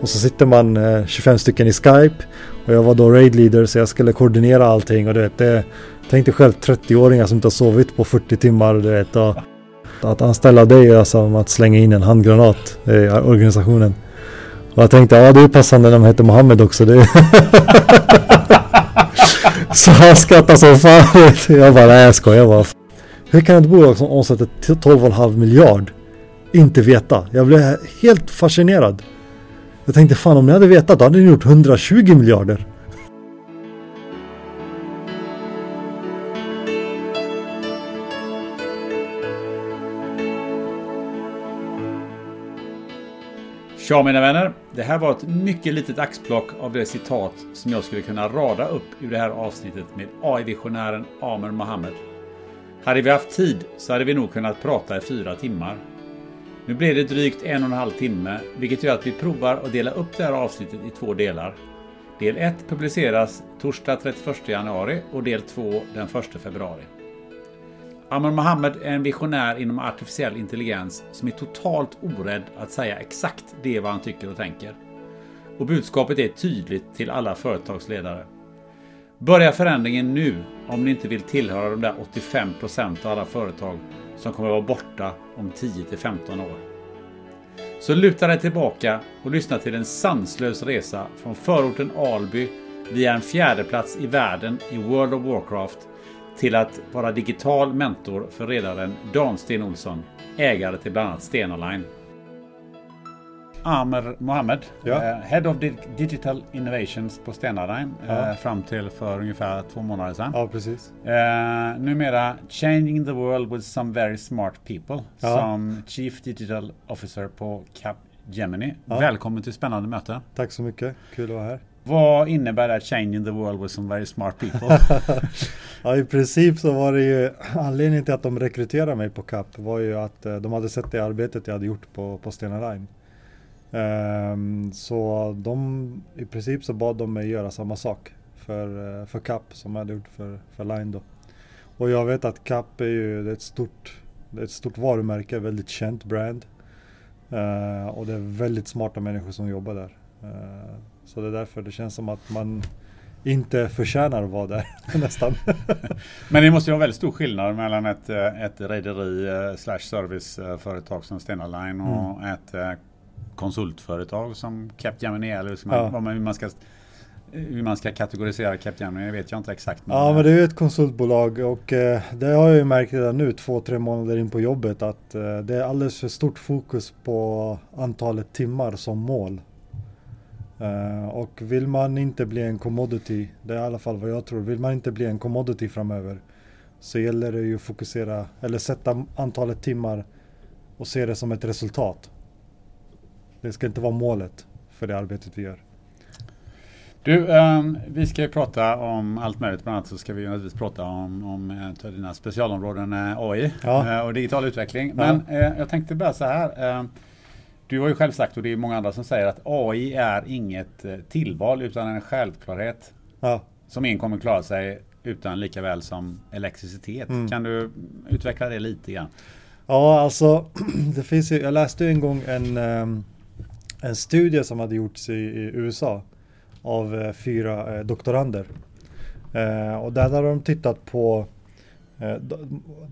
Och så sitter man eh, 25 stycken i Skype. Och jag var då raid leader så jag skulle koordinera allting. Och du vet, det, tänk dig själv 30-åringar som inte har sovit på 40 timmar. Du vet, och att anställa dig är alltså som att slänga in en handgranat i organisationen. Och jag tänkte, ja det är passande när man heter Mohammed också. Det så han skrattade som fan. Jag bara, nej jag skojar bara. Hur kan ett bolag som omsätter 12,5 miljard inte veta? Jag blev helt fascinerad. Jag tänkte fan om ni hade vetat då hade ni gjort 120 miljarder. Tja mina vänner! Det här var ett mycket litet axplock av det citat som jag skulle kunna rada upp ur det här avsnittet med AI-visionären Amer Mohammed. Hade vi haft tid så hade vi nog kunnat prata i fyra timmar. Nu blev det drygt en och en halv timme, vilket gör att vi provar att dela upp det här avsnittet i två delar. Del 1 publiceras torsdag 31 januari och del 2 den 1 februari. Amr Mohammed är en visionär inom artificiell intelligens som är totalt orädd att säga exakt det vad han tycker och tänker. Och budskapet är tydligt till alla företagsledare. Börja förändringen nu om ni inte vill tillhöra de där 85% av alla företag som kommer att vara borta om 10 till 15 år. Så luta dig tillbaka och lyssna till en sanslös resa från förorten Alby via en fjärdeplats i världen i World of Warcraft till att vara digital mentor för redaren Dan Sten Olsson, ägare till bland annat Stena Line. Amer Mohammed, Ja. eh, Head of Di- Digital Innovations på Stena Line Ja. eh, fram till för ungefär två månader sedan. Ja precis. Eh, numera Changing the World with some very smart people Ja. som Chief Digital Officer på Cap Gemini. Ja. Välkommen till spännande möte. Tack så mycket. Kul att vara här. Vad innebär det Changing the World with some very smart people? Ja i princip så var det ju anledningen till att de rekryterade mig på CAP var ju att de hade sett det arbetet jag hade gjort på, på Stena Line. Ehm, så de i princip så bad de mig göra samma sak för, eh, för CAP som jag hade gjort för, för Line då. Och jag vet att CAP är ju ett stort, ett stort varumärke, väldigt känt brand. Eh, och det är väldigt smarta människor som jobbar där. Eh, så det är därför det känns som att man inte förtjänar att vara där nästan. Men det måste ju vara väldigt stor skillnad mellan ett, eh, ett rederi eh, slash serviceföretag som Stena Line och ett eh, konsultföretag som Capgemini eller som Ja. man, hur, man ska, hur man ska kategorisera Capgemini vet jag inte exakt. Ja men det är ju ett konsultbolag och eh, det har jag ju märkt redan nu två, tre månader in på jobbet att eh, det är alldeles för stort fokus på antalet timmar som mål. Eh, och vill man inte bli en commodity, det är i alla fall vad jag tror, vill man inte bli en commodity framöver så gäller det ju att fokusera eller sätta antalet timmar och se det som ett resultat. Det ska inte vara målet för det arbetet vi gör. Du, ehm, vi ska ju prata om allt möjligt. Bland annat så ska vi ju naturligtvis prata om, om ett av dina specialområden eh, AI Ja. eh, och digital utveckling. Ja. Men eh, jag tänkte bara så här. ehm, du har ju själv sagt och det är många andra som säger att AI är inget eh, tillval utan en självklarhet Ja. som ingen kommer klara sig utan lika väl som elektricitet. Mm. Kan du utveckla det lite grann? Ja, alltså det finns ju, jag läste en gång en, ehm, en studie som hade gjorts i, i USA av eh, fyra eh, doktorander. Eh, och där hade de tittat på eh,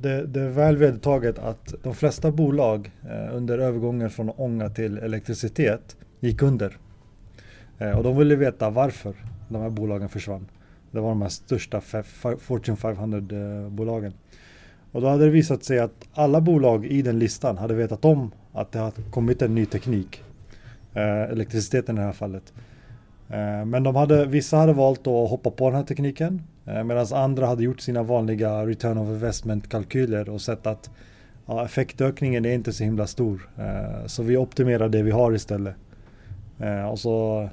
det, det, är väl vedertaget att de flesta bolag eh, under övergången från ånga till elektricitet gick under. Eh, och de ville veta varför de här bolagen försvann. Det var de här största Fortune 500-bolagen. Eh, och då hade det visat sig att alla bolag i den listan hade vetat om att det har kommit en ny teknik. Eh, elektriciteten i det här fallet. Eh, men de hade, vissa hade valt att hoppa på den här tekniken. Eh, Medan andra hade gjort sina vanliga return of investment kalkyler och sett att ja, effektökningen är inte så himla stor. Så vi optimerar det vi har istället. Och så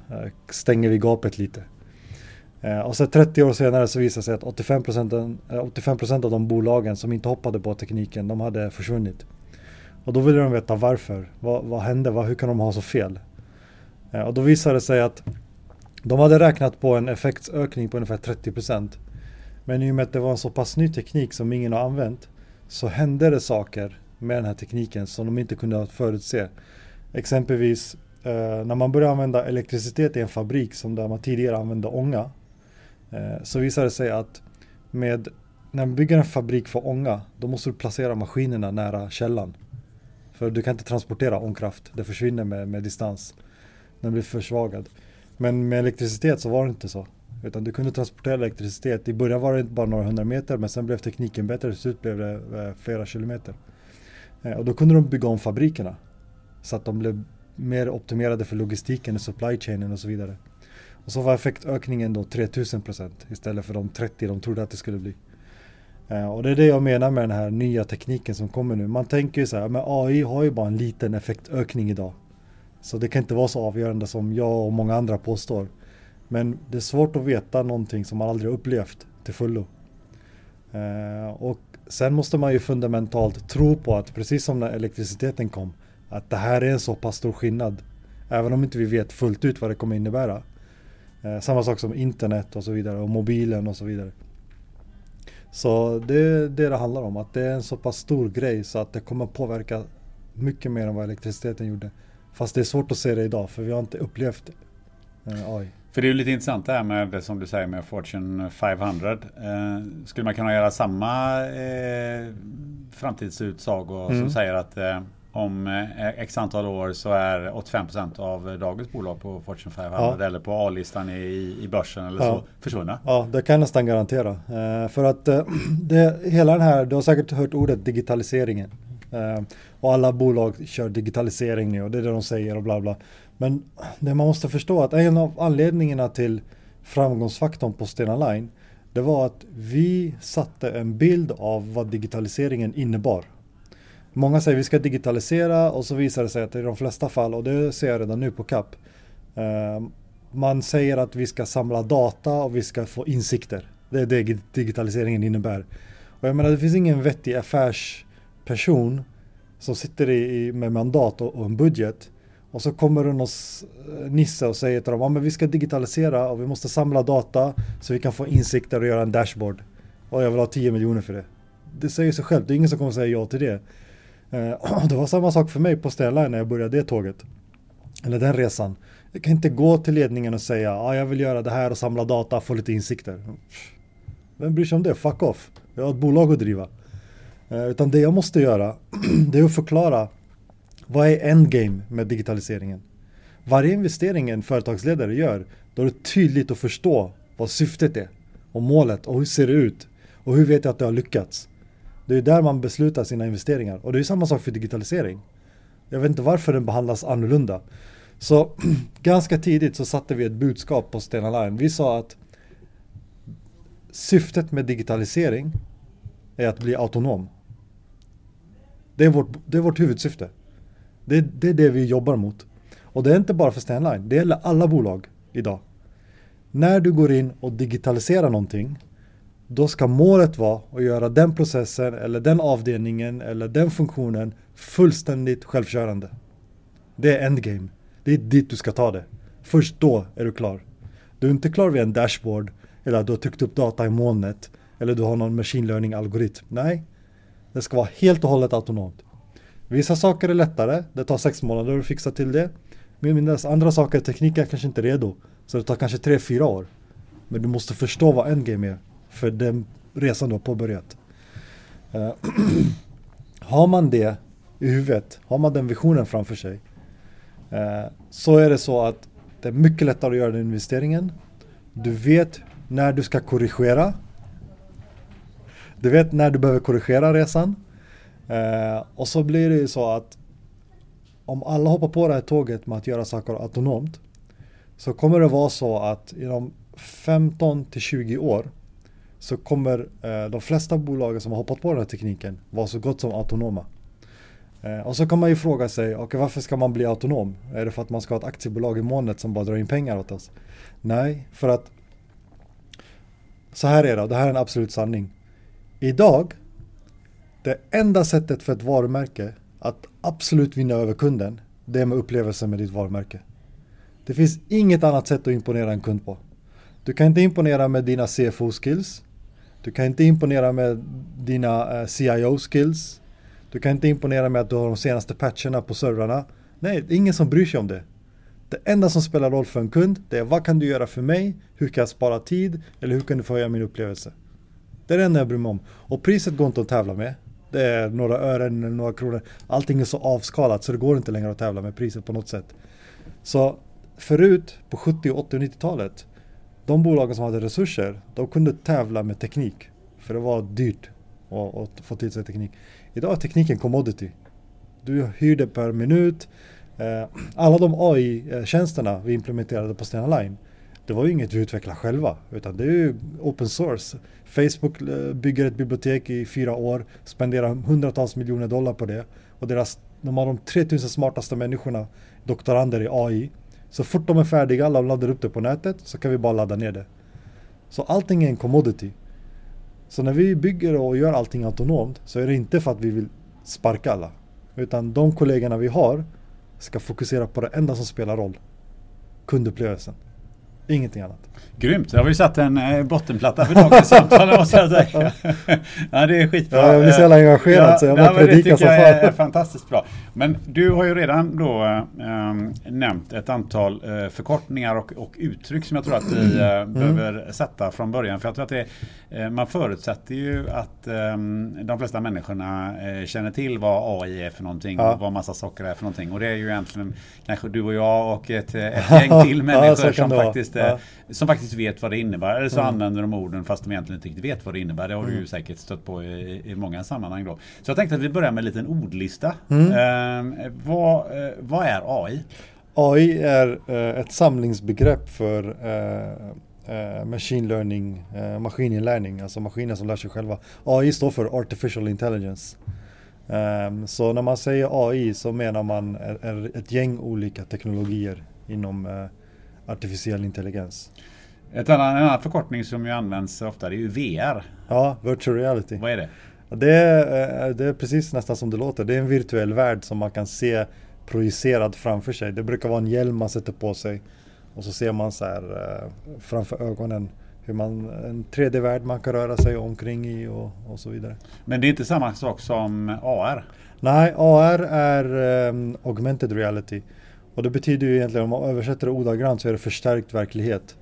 stänger vi gapet lite. Och så 30 år senare så visade det sig att 85%, 85 av de bolagen som inte hoppade på tekniken, de hade försvunnit. Och då ville de veta varför. Vad, vad hände? Hur kan de ha så fel? Eh, och då visade det sig att de hade räknat på en effektsökning på ungefär 30%. Men i och med att det var en så pass ny teknik som ingen har använt så hände det saker med den här tekniken som de inte kunde förutse. Exempelvis eh, när man började använda elektricitet i en fabrik som där man tidigare använde ånga Eh, så visade det sig att med, när man bygger en fabrik för ånga, då måste du placera maskinerna nära källan. För du kan inte transportera ångkraft, det försvinner med, med distans. Den blir försvagad. Men med elektricitet så var det inte så. Utan du kunde transportera elektricitet. I början var det inte bara några hundra meter men sen blev tekniken bättre. Till slut blev det eh, flera kilometer. Eh, och då kunde de bygga om fabrikerna. Så att de blev mer optimerade för logistiken och supply chainen och så vidare. Och så var effektökningen då 3000 procent istället för de 30 de trodde att det skulle bli. Eh, och det är det jag menar med den här nya tekniken som kommer nu. Man tänker ju så här, men AI har ju bara en liten effektökning idag. Så det kan inte vara så avgörande som jag och många andra påstår. Men det är svårt att veta någonting som man aldrig upplevt till fullo. Eh, och sen måste man ju fundamentalt tro på att precis som när elektriciteten kom, att det här är en så pass stor skillnad. Även om inte vi vet fullt ut vad det kommer innebära Eh, samma sak som internet och så vidare och mobilen och så vidare. Så det är det det handlar om, att det är en så pass stor grej så att det kommer påverka mycket mer än vad elektriciteten gjorde. Fast det är svårt att se det idag för vi har inte upplevt eh, AI. För det är ju lite intressant det här med det som du säger med Fortune 500. Eh, skulle man kunna göra samma eh, framtidsutsagor mm. som säger att eh, om eh, x antal år så är 85% av dagens bolag på Fortune 500 ja. eller på A-listan i, i börsen eller ja. så försvunna. Ja, det kan jag nästan garantera. Eh, för att det, hela den här, du har säkert hört ordet digitaliseringen. Och alla bolag kör digitalisering nu och det är det de säger och bla bla. Men det man måste förstå att en av anledningarna till framgångsfaktorn på Stena Line det var att vi satte en bild av vad digitaliseringen innebar. Många säger vi ska digitalisera och så visar det sig att i de flesta fall, och det ser jag redan nu på CAP, eh, man säger att vi ska samla data och vi ska få insikter. Det är det digitaliseringen innebär. Och jag menar det finns ingen vettig affärsperson som sitter i, med mandat och, och en budget och så kommer det någon eh, nisse och säger till dem att ja, vi ska digitalisera och vi måste samla data så vi kan få insikter och göra en dashboard. Och jag vill ha 10 miljoner för det. Det säger sig självt, det är ingen som kommer säga ja till det. Eh, det var samma sak för mig på Stella när jag började det tåget. Eller den resan. Jag kan inte gå till ledningen och säga ah, jag vill göra det här och samla data, få lite insikter. Vem bryr sig om det? Fuck off. Jag har ett bolag att driva. Eh, utan det jag måste göra, det är att förklara vad är endgame med digitaliseringen? Varje investering en företagsledare gör, då är det tydligt att förstå vad syftet är och målet och hur ser det ut och hur vet jag att det har lyckats. Det är där man beslutar sina investeringar. Och det är samma sak för digitalisering. Jag vet inte varför den behandlas annorlunda. Så ganska tidigt så satte vi ett budskap på Stena Line. Vi sa att syftet med digitalisering är att bli autonom. Det är vårt, det är vårt huvudsyfte. Det, det är det vi jobbar mot. Och det är inte bara för Stanline, det gäller alla bolag idag. När du går in och digitaliserar någonting då ska målet vara att göra den processen eller den avdelningen eller den funktionen fullständigt självkörande. Det är endgame. Det är dit du ska ta det. Först då är du klar. Du är inte klar vid en dashboard eller att du har tryckt upp data i molnet eller du har någon machine learning algoritm. Nej, det ska vara helt och hållet autonomt. Vissa saker är lättare, det tar sex månader att fixa till det. Medan andra saker, tekniken är kanske inte redo. Så det tar kanske tre, fyra år. Men du måste förstå vad endgame är. För den resan du har påbörjat. Uh, har man det i huvudet, har man den visionen framför sig. Uh, så är det så att det är mycket lättare att göra den investeringen. Du vet när du ska korrigera. Du vet när du behöver korrigera resan. Eh, och så blir det ju så att om alla hoppar på det här tåget med att göra saker autonomt så kommer det vara så att inom 15 till 20 år så kommer eh, de flesta bolagen som har hoppat på den här tekniken vara så gott som autonoma. Eh, och så kan man ju fråga sig, okay, varför ska man bli autonom? Är det för att man ska ha ett aktiebolag i molnet som bara drar in pengar åt oss? Nej, för att så här är det, och det här är en absolut sanning. Idag, det enda sättet för ett varumärke att absolut vinna över kunden, det är med upplevelsen med ditt varumärke. Det finns inget annat sätt att imponera en kund på. Du kan inte imponera med dina CFO-skills. Du kan inte imponera med dina eh, CIO-skills. Du kan inte imponera med att du har de senaste patcherna på servrarna. Nej, det är ingen som bryr sig om det. Det enda som spelar roll för en kund, det är vad kan du göra för mig? Hur kan jag spara tid? Eller hur kan du få höja min upplevelse? Det är det enda jag bryr mig om. Och priset går inte att tävla med. Det är några ören eller några kronor. Allting är så avskalat så det går inte längre att tävla med priset på något sätt. Så förut på 70, 80 och 90-talet de bolagen som hade resurser, de kunde tävla med teknik. För det var dyrt att, att få till sig teknik. Idag är tekniken commodity. Du hyr det per minut. Eh, alla de AI-tjänsterna vi implementerade på Stena Line, det var ju inget vi utvecklade själva, utan det är ju open source. Facebook eh, bygger ett bibliotek i fyra år, spenderar hundratals miljoner dollar på det och deras, de har de 3000 smartaste människorna, doktorander i AI, så fort de är färdiga, alla laddar upp det på nätet, så kan vi bara ladda ner det. Så allting är en commodity. Så när vi bygger och gör allting autonomt så är det inte för att vi vill sparka alla. Utan de kollegorna vi har ska fokusera på det enda som spelar roll. Kundupplevelsen. Ingenting annat. Grymt, då har vi satt en eh, bottenplatta för dagens samtal måste jag säga. ja, det är skitbra. Ja, jag blir så jävla engagerad ja, så jag bara predikar som fan. Det är fantastiskt bra. Men du har ju redan då äh, nämnt ett antal äh, förkortningar och, och, uttryck som jag tror att vi äh, mm. behöver sätta från början. För jag tror att det, man förutsätter ju att ehm, de flesta människorna känner till vad AI är för någonting ja. och vad massa socker är för någonting. Och det är ju egentligen kanske du och jag och ett, ett gäng till människor som faktiskt ja. som faktiskt vet vad det innebär. Eller så mm. använder de orden fast de egentligen inte riktigt vet vad det innebär. Det har mm. du ju säkert stött på i, i, många sammanhang då. Så jag tänkte att vi börjar med en liten ordlista. Mm. Eh, vad, eh, vad är AI? AI är eh, ett samlingsbegrepp för eh, eh, machine learning, eh, maskininlärning, alltså maskiner som lär sig själva. AI står för artificial intelligence. Um, så när man säger AI så menar man ett gäng olika teknologier inom uh, artificiell intelligens. Ett annan, en annan förkortning som ju används ofta det är ju VR. Ja, virtual reality. Vad är det? Det är, eh, det är precis nästan som det låter. Det är en virtuell värld som man kan se projicerad framför sig. Det brukar vara en hjälm man sätter på sig och så ser man så här uh, framför ögonen hur man, en 3D-värld man kan röra sig omkring i och, och, så vidare. Men det är inte samma sak som AR? Nej, AR är um, augmented reality. Och det betyder ju egentligen, om man översätter det ordagrant så är det förstärkt verklighet.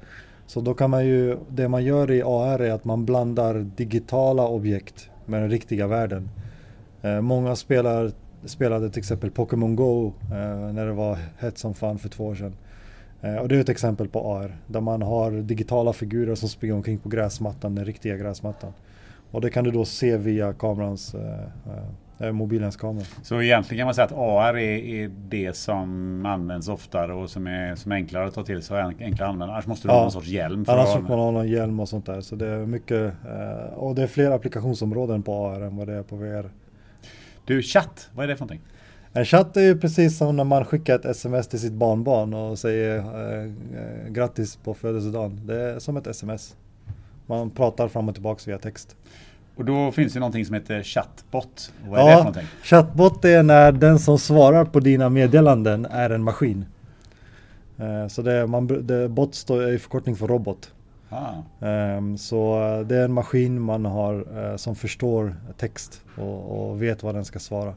Så då kan man ju, det man gör i AR är att man blandar digitala objekt med den riktiga världen. Eh, många spelar, spelade till exempel Pokémon Go eh, när det var hett som fan för två år sedan. Eh, och det är ett exempel på AR, där man har digitala figurer som springer omkring på gräsmattan, den riktiga gräsmattan. Och det kan du då se via kamerans eh, eh, mobilens kamera. Så egentligen kan man säga att AR är, är, det som används oftare och som är, som är enklare att ta till sig och enklare att använda. Annars måste du ja. ha någon sorts hjälm. Annars måste man ha någon hjälm och sånt där. Så det är mycket eh, och det är fler applikationsområden på AR än vad det är på VR. Du, chatt, vad är det för någonting? En chatt är ju precis som när man skickar ett sms till sitt barnbarn och säger eh, eh, grattis på födelsedagen. Det är som ett sms. Man pratar fram och tillbaka via text. Och då finns det någonting som heter chatbot. Vad är ja, det för någonting? Chatbot är när den som svarar på dina meddelanden är en maskin. Uh, så det, man, det, bot står i förkortning för robot. Ah. Um, så det är en maskin man har uh, som förstår text och, och, vet vad den ska svara.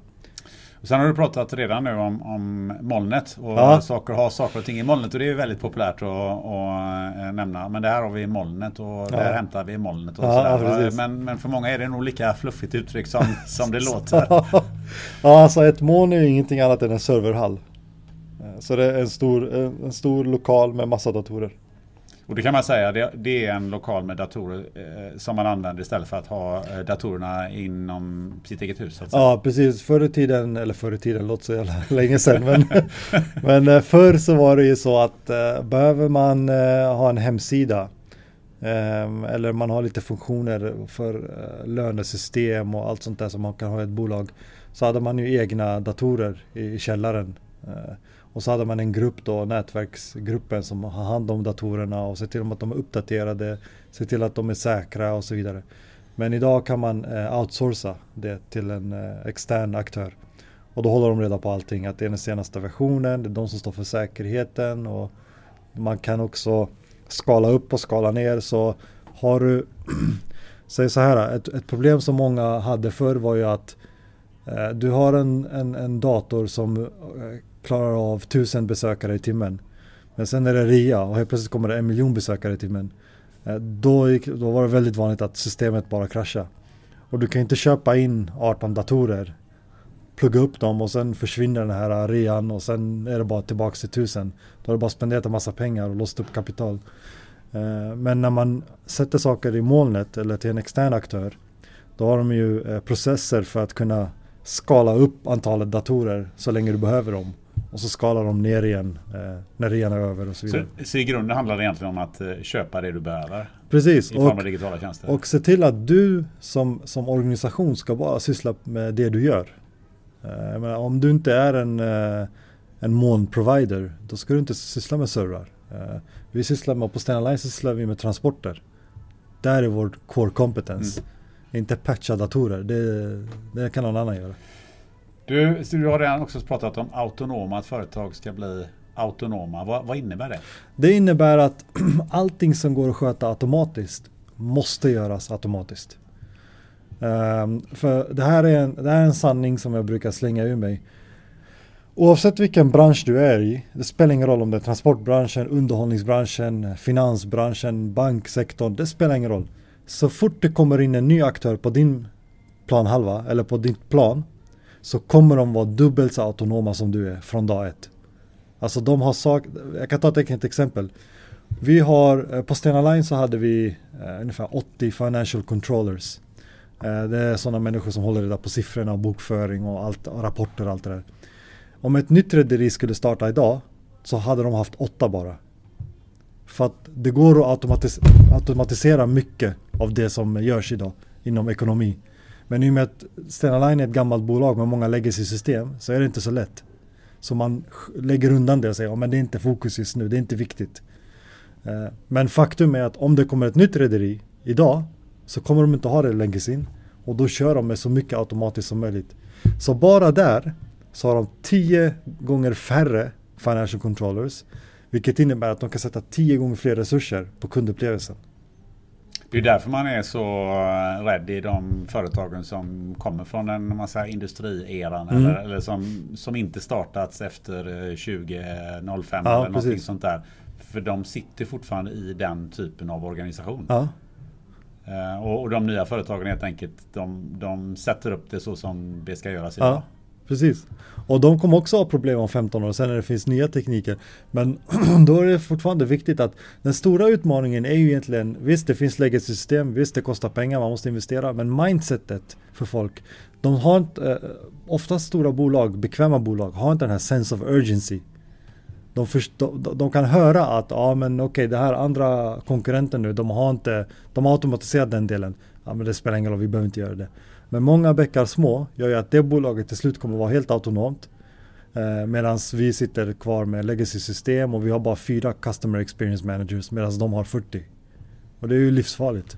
Sen har du pratat redan nu om, om molnet och Ja. saker, ha saker och ting i molnet och det är väldigt populärt att, att eh, nämna. Men det här har vi i molnet och det här Ja. hämtar vi i molnet och Ja, sådär. Men, men för många är det nog lika fluffigt uttryck som, som det låter. ja, alltså ett moln är ju ingenting annat än en serverhall. Eh, Så det är en stor, en stor lokal med massa datorer. Och det kan man säga, det, det är en lokal med datorer eh, som man använder istället för att ha eh, datorerna inom sitt eget hus. Så att säga. Ja, precis. Förr i tiden, eller förr i tiden låter så jävla länge sedan. Men, men eh, förr så var det ju så att eh, behöver man eh, ha en hemsida eh, eller man har lite funktioner för lönesystem och allt sånt där som man kan ha i ett bolag. Så hade man ju egna datorer i, i källaren. Och så hade man en grupp då, nätverksgruppen som har hand om datorerna och ser till att de är uppdaterade, ser till att de är säkra och så vidare. Men idag kan man eh, outsourca det till en eh, extern aktör. Och då håller de reda på allting, att det är den senaste versionen, det är de som står för säkerheten och man kan också skala upp och skala ner. Så har du, säg så här, ett, ett problem som många hade förr var ju att eh, du har en, en, en dator som eh, klarar av tusen besökare i timmen. Men sen är det rea och helt plötsligt kommer det en miljon besökare i timmen. Eh, då, gick, då var det väldigt vanligt att systemet bara kraschade. Och du kan inte köpa in 18 datorer, plugga upp dem och sen försvinner den här rean och sen är det bara tillbaka till tusen. Då har du bara spenderat en massa pengar och låst upp kapital. Eh, men när man sätter saker i molnet eller till en extern aktör då har de ju eh, processer för att kunna skala upp antalet datorer så länge du behöver dem. Och så skalar de ner igen eh, när rean är över och så vidare. Så, så i grunden handlar det egentligen om att eh, köpa det du behöver Precis. i form av Och, digitala tjänster. och se till att du som, som organisation ska bara syssla med det du gör. Eh, menar, om du inte är en, eh, en molnprovider då ska du inte syssla med servrar. Eh, Vi sysslar med, på Stena Line sysslar vi med transporter. Där är vår core competence. Inte patcha datorer, det, det kan någon annan göra. Du, du har redan också pratat om autonoma, att företag ska bli autonoma. Vad, vad innebär det? Det innebär att allting som går att sköta automatiskt måste göras automatiskt. Um, för det här, är en, det här är en sanning som jag brukar slänga ur mig. Oavsett vilken bransch du är i, det spelar ingen roll om det är transportbranschen, underhållningsbranschen, finansbranschen, banksektorn, det spelar ingen roll. Så fort det kommer in en ny aktör på din planhalva eller på ditt plan så kommer de vara dubbelt så autonoma som du är från dag ett. Alltså de har sak, jag kan ta ett enkelt exempel. Vi har, eh, på Stena Line så hade vi eh, ungefär 80 financial controllers. Eh, det är sådana människor som håller reda på siffrorna och bokföring och, allt, och rapporter och allt det där. Om ett nytt rederi skulle starta idag så hade de haft åtta bara. För att det går att automatis automatisera mycket av det som görs idag inom ekonomi. Men i och med att Stena Line är ett gammalt bolag med många legacy-system så är det inte så lätt. Så man lägger undan det och säger att det är inte fokus just nu, det är inte viktigt. Eh, men faktum är att om det kommer ett nytt rederi idag så kommer de inte ha det legacyn och då kör de med så mycket automatiskt som möjligt. Så bara där så har de tio gånger färre financial controllers vilket innebär att de kan sätta tio gånger fler resurser på kundupplevelsen. Det är därför man är så eh, rädd i de företagen som kommer från en massa industrieran Mm. eller, eller som, som inte startats efter eh, 2005 Ja, eller någonting precis. sånt där. För de sitter fortfarande i den typen av organisation. Ja, Eh, och, och de nya företagen helt enkelt, de, de sätter upp det så som det ska göras idag. ja precis. Och de kommer också ha problem om 15 år sen när det finns nya tekniker. Men då är det fortfarande viktigt att den stora utmaningen är ju egentligen visst det finns legacy-system, visst det kostar pengar, man måste investera. Men mindsetet för folk, de har inte, eh, oftast stora bolag, bekväma bolag, har inte den här sense of urgency. De, först, de, de kan höra att ja men okej det här andra konkurrenten nu de har inte De har automatiserat den delen Ja men det spelar ingen roll vi behöver inte göra det men många bäckar små gör ju att det bolaget till slut kommer vara helt autonomt eh, Medan vi sitter kvar med legacy system och vi har bara fyra customer experience managers medan de har 40 Och det är ju livsfarligt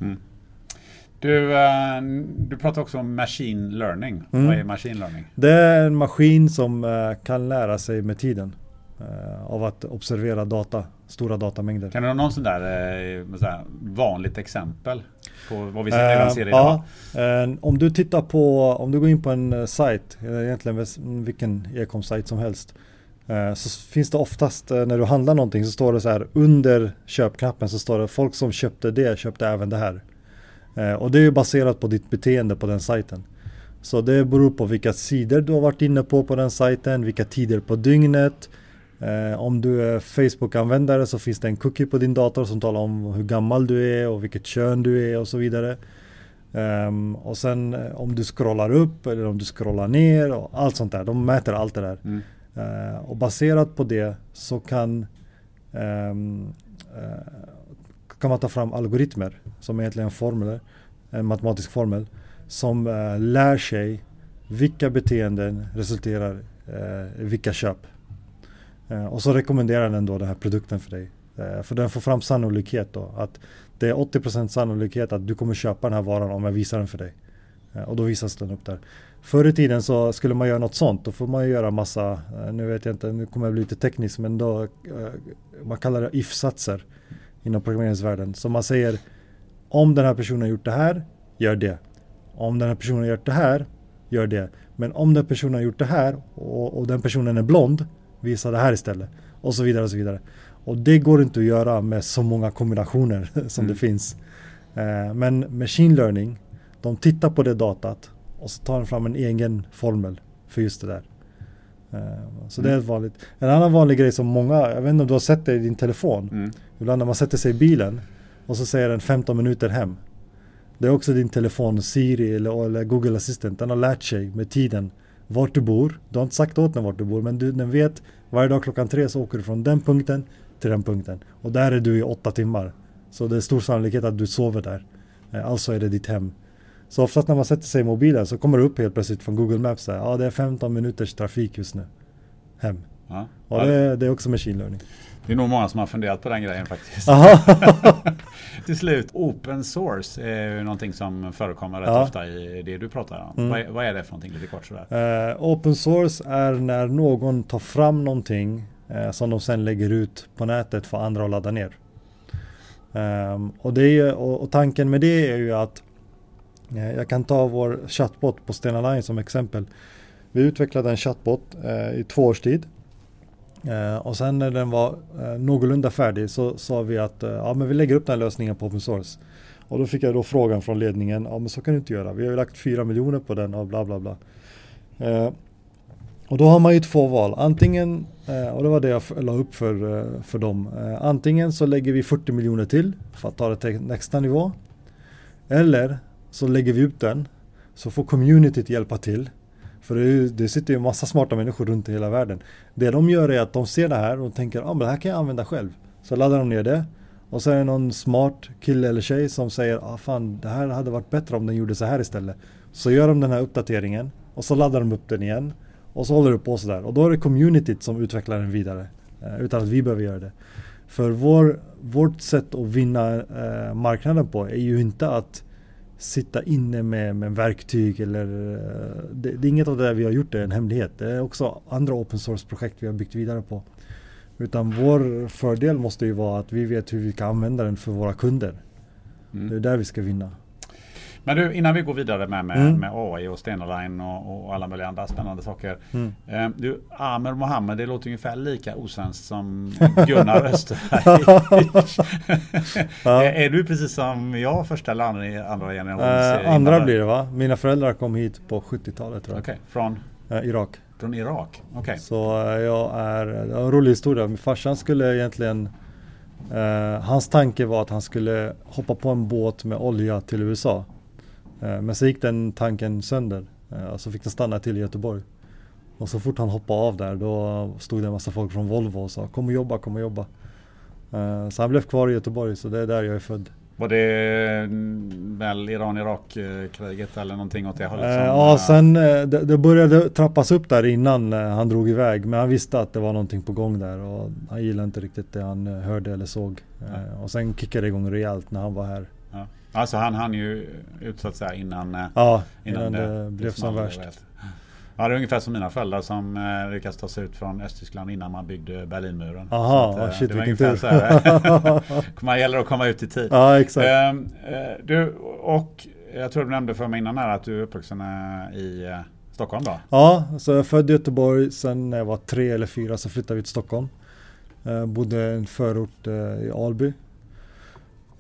Du, eh, du pratar också om machine learning. Mm. Vad är machine learning? Det är en maskin som eh, kan lära sig med tiden av att observera data, stora datamängder. Kan du ha någon sån där, eh, sån vanligt exempel på vad vi redan ser idag? Ja, eh, om du tittar på, om du går in på en eh, sajt, egentligen vilken e-com-sajt som helst, eh, så finns det oftast eh, när du handlar någonting så står det så här under köpknappen så står det folk som köpte det köpte även det här. Och det är ju baserat på ditt beteende på den sajten. Så det beror på vilka sidor du har varit inne på på den sajten, vilka tider på dygnet. Eh, om du är Facebook-användare så finns det en cookie på din dator som talar om hur gammal du är och vilket kön du är och så vidare. Um, och sen eh, om du scrollar upp eller om du scrollar ner och allt sånt där. De mäter allt det där. Mm. Uh, och baserat på det så kan, um, uh, kan man ta fram algoritmer som egentligen är formler, en matematisk formel som uh, lär sig vilka beteenden resulterar i vilka köp. Eh, och så rekommenderar den då den här produkten för dig. Eh, för den får fram sannolikhet då. Att det är 80% sannolikhet att du kommer köpa den här varan om jag visar den för dig. Eh, och då visas den upp där. Förr i tiden så skulle man göra något sånt, då får man ju göra massa, nu vet jag inte, nu kommer jag bli lite teknisk, men då, man kallar det if-satser inom programmeringsvärlden. Så man säger, om den här personen har gjort det här, gör det. Om den här personen har gjort det här, gör det. Men om den personen har gjort det här och, och den personen är blond, visa det här istället. Och så vidare och så vidare. Och det går inte att göra med så många kombinationer som mm. det finns. Eh, men machine learning, de tittar på det datat och så tar de fram en egen formel för just det där. Eh, så mm. det är mm. vanligt. En annan vanlig grej som många, jag vet inte om du har sett det i din telefon. Mm. Ibland när man sätter sig i bilen och så säger den 15 minuter hem. Det är också din telefon, Siri eller, eller Google Assistant. Den har lärt sig med tiden vart du bor. Du har inte sagt åt den vart du bor men du, den vet varje dag klockan tre så åker du från den punkten till den punkten. Och där är du i åtta timmar. Så det är stor sannolikhet att du sover där. Eh, alltså är det ditt hem. Så oftast när man sätter sig i mobilen så kommer det upp helt plötsligt från Google Maps. Ja, ah, det är 15 minuters trafik just nu. Hem. Ja. Och det, det är också machine learning. Det är nog många som har funderat på den grejen faktiskt. Till slut, open source är ju någonting som förekommer rätt ja. ofta i det du pratar om. Mm. Vad, vad, är det för någonting lite kort sådär? Uh, open source är när någon tar fram någonting uh, som de sen lägger ut på nätet för andra att ladda ner. Um, och, det är, och, och, tanken med det är ju att uh, jag kan ta vår chatbot på Stena Line som exempel. Vi utvecklade en chatbot i två års tid Eh, och sen när den var eh, någorlunda färdig så sa vi att eh, ja, men vi lägger upp den här lösningen på open source. Och då fick jag då frågan från ledningen, ja men så kan du inte göra. Vi har ju lagt 4 miljoner på den och bla bla bla. Eh, och då har man ju två val. Antingen, eh, och det var det jag la upp för, eh, för dem. Eh, antingen så lägger vi 40 miljoner till för att ta det till nästa nivå. Eller så lägger vi ut den så får communityt hjälpa till för det, det sitter ju massa smarta människor runt i hela världen. Det de gör är att de ser det här och tänker att ah, det här kan jag använda själv. Så laddar de ner det. Och så är det någon smart kille eller tjej som säger ah, fan det här hade varit bättre om den gjorde så här istället. Så gör de den här uppdateringen och så laddar de upp den igen. Och så håller det på sådär. Och då är det communityt som utvecklar den vidare. Eh, utan att vi behöver göra det. För vår, vårt sätt att vinna eh, marknaden på är ju inte att sitta inne med, med verktyg eller eh, det, det, är inget av det där vi har gjort det är en hemlighet. Det är också andra open source projekt vi har byggt vidare på. Utan vår fördel måste ju vara att vi vet hur vi kan använda den för våra kunder. Mm. Det är där vi ska vinna. Men du, innan vi går vidare med, med, mm. med AI och Stena Line och, och, alla möjliga andra spännande saker. Mm. Eh, du, Amer Mohammed, det låter ungefär lika osvenskt som Gunnar Österberg. ja. är, är, du precis som jag, första eller andra, andra generationen? Eh, andra blir det va? Mina föräldrar kom hit på 70-talet tror jag. Okay. Från? Eh, Irak. Från Irak? Okej. Okay. Så eh, jag är, det var en rolig historia. Min farsan skulle egentligen Uh, hans tanke var att han skulle hoppa på en båt med olja till USA. Eh, men så gick den tanken sönder. Eh, och så fick den stanna till i Göteborg. Och så fort han hoppade av där då stod det en massa folk från Volvo och sa kom och jobba, kom och jobba. Eh, så han blev kvar i Göteborg så det är där jag är född. Var det mm, väl Iran-Irak-kriget eller någonting åt det hållet? Som, ja, sen det, det, började trappas upp där innan han drog iväg. Men han visste att det var någonting på gång där och han gillade inte riktigt det han hörde eller såg. Ja. Och sen kickade det igång rejält när han var här. Alltså han hann ju ut så att säga innan, eh, ja, innan, innan det, det blev som värst. Ja, det är ungefär som mina föräldrar som eh, lyckades ta sig ut från Östtyskland innan man byggde Berlinmuren. Aha, Så att, oh, shit vilken tur. här. Man gäller att komma ut i tid. Ja, exakt. Ehm, eh, du, och jag tror du nämnde för mig innan här att du är uppvuxen eh, i eh, Stockholm då? Ja, så jag är född i Göteborg. Sen när jag var tre eller fyra så flyttade vi till Stockholm. Eh, bodde i en förort eh, i Alby.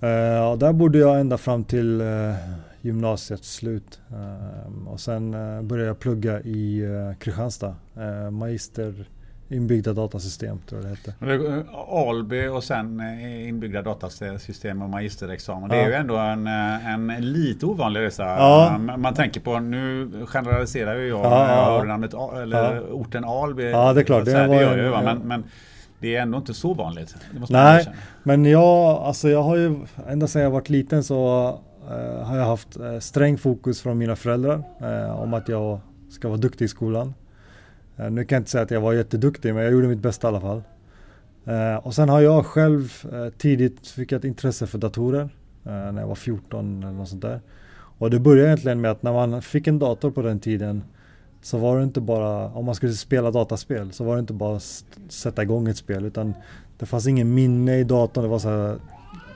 Eh, och där bodde jag ända fram till eh, gymnasiets slut. Eh, och sen eh, började jag plugga i eh, Kristianstad. Magister inbyggda datasystem tror jag det hette. Det- Alby och sen inbyggda datasystem och magisterexamen. Det är Ja. ju ändå en, en lite ovanlig resa. Ja. Man tänker på, nu generaliserar ju jag Ja, ja. namnet, eller Ja. orten Alby. Ja, det är klart. Det Det, var gör en- jag ju, ja. men, men det är ändå inte så vanligt. Nej, men jag, alltså jag har ju ända sedan jag varit liten så eh, har jag haft eh, sträng fokus från mina föräldrar eh, om att jag ska vara duktig i skolan. Eh, nu kan jag inte säga att jag var jätteduktig men jag gjorde mitt bästa i alla fall. Eh, och sen har jag själv eh, tidigt fick ett intresse för datorer eh, när jag var 14 eller något sånt där. Och det började egentligen med att när man fick en dator på den tiden så var det inte bara, om man skulle spela dataspel, så var det inte bara att sätta igång ett spel utan det fanns ingen minne i datorn, det var så här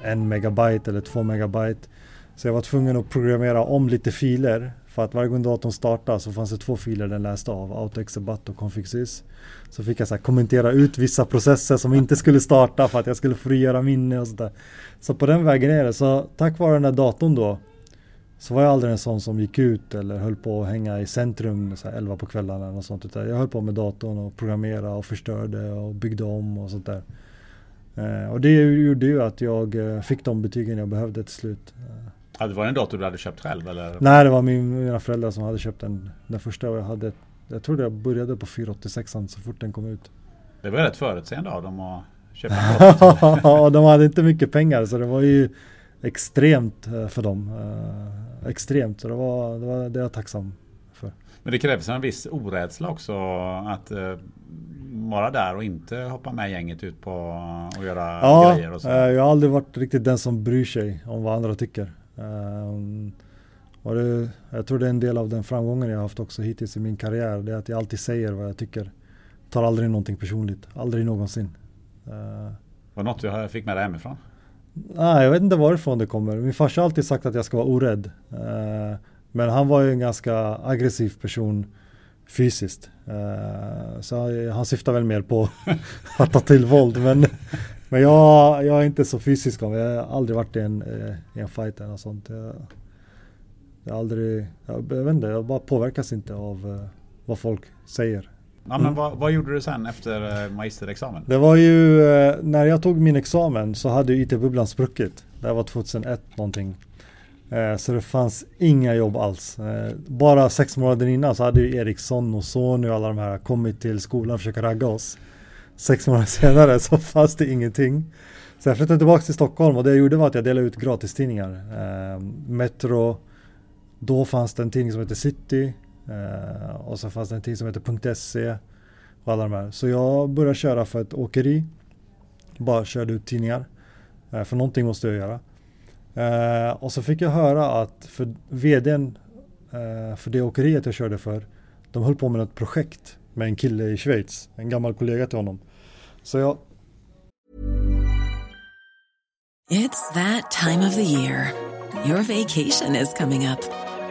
en megabyte eller två megabyte. Så jag var tvungen att programmera om lite filer för att varje gång datorn startade så fanns det två filer den läste av, AutoExebat och configsys. Så fick jag så här kommentera ut vissa processer som inte skulle starta för att jag skulle frigöra minne och sådär. Så på den vägen är det. Så tack vare den där datorn då så var jag aldrig en sån som gick ut eller höll på att hänga i centrum så här 11 på kvällarna något sånt. Utan jag höll på med datorn och programmera och förstörde och byggde om och sånt där. Eh, och det gjorde ju att jag eh, fick de betygen jag behövde till slut. Ja, det var en dator du hade köpt själv eller? nej, det var min, mina föräldrar som hade köpt den. Den första och jag hade. Jag trodde jag började på 486 så fort den kom ut. Det var rätt förutseende av dem att köpa en dator. Ja, de hade inte mycket pengar så det var ju extremt eh, för dem. Extremt, så det var, det var det är jag tacksam för. Men det krävs en viss orädsla också att eh, vara där och inte hoppa med gänget ut på och göra Ja, grejer och så. eh, jag har aldrig varit riktigt den som bryr sig om vad andra tycker. Ehm, och det, jag tror det är en del av den framgången jag har haft också hittills i min karriär. Det är att jag alltid säger vad jag tycker. Tar aldrig någonting personligt. Aldrig någonsin. Eh, Var något du fick med dig hemifrån? Nej, jag vet inte varifrån det kommer. Min farsa har alltid sagt att jag ska vara orädd. Eh, men han var ju en ganska aggressiv person fysiskt. Eh, så han syftar väl mer på att ta till våld. Men, men jag, jag är inte så fysisk av mig. Jag har aldrig varit i en, eh, i en fight eller något sånt. Jag, jag aldrig, jag, jag vet inte, jag bara påverkas inte av vad folk säger. Ja, men vad, vad gjorde du sen efter eh, magisterexamen? Det var ju, eh, när jag tog min examen så hade IT-bubblan spruckit. Det var 2001 någonting. Eh, Så det fanns inga jobb alls. Bara sex månader innan så hade ju Ericsson och Sony och alla de här kommit till skolan och försökt ragga oss. Sex månader senare så fanns det ingenting. Så jag flyttade tillbaka till Stockholm och det jag gjorde var att jag delade ut gratistidningar. Metro, då fanns det en tidning som heter City Eh, och så fanns det en tid som heter .se och alla de här. Så jag började köra för ett åkeri. Bara körde ut tidningar. Eh, för någonting måste jag göra. Eh, och så fick jag höra att för vdn eh, för det åkeriet jag körde för, de höll på med ett projekt med en kille i Schweiz, en gammal kollega till honom. Så jag, It's that time of the year. Your vacation is coming up.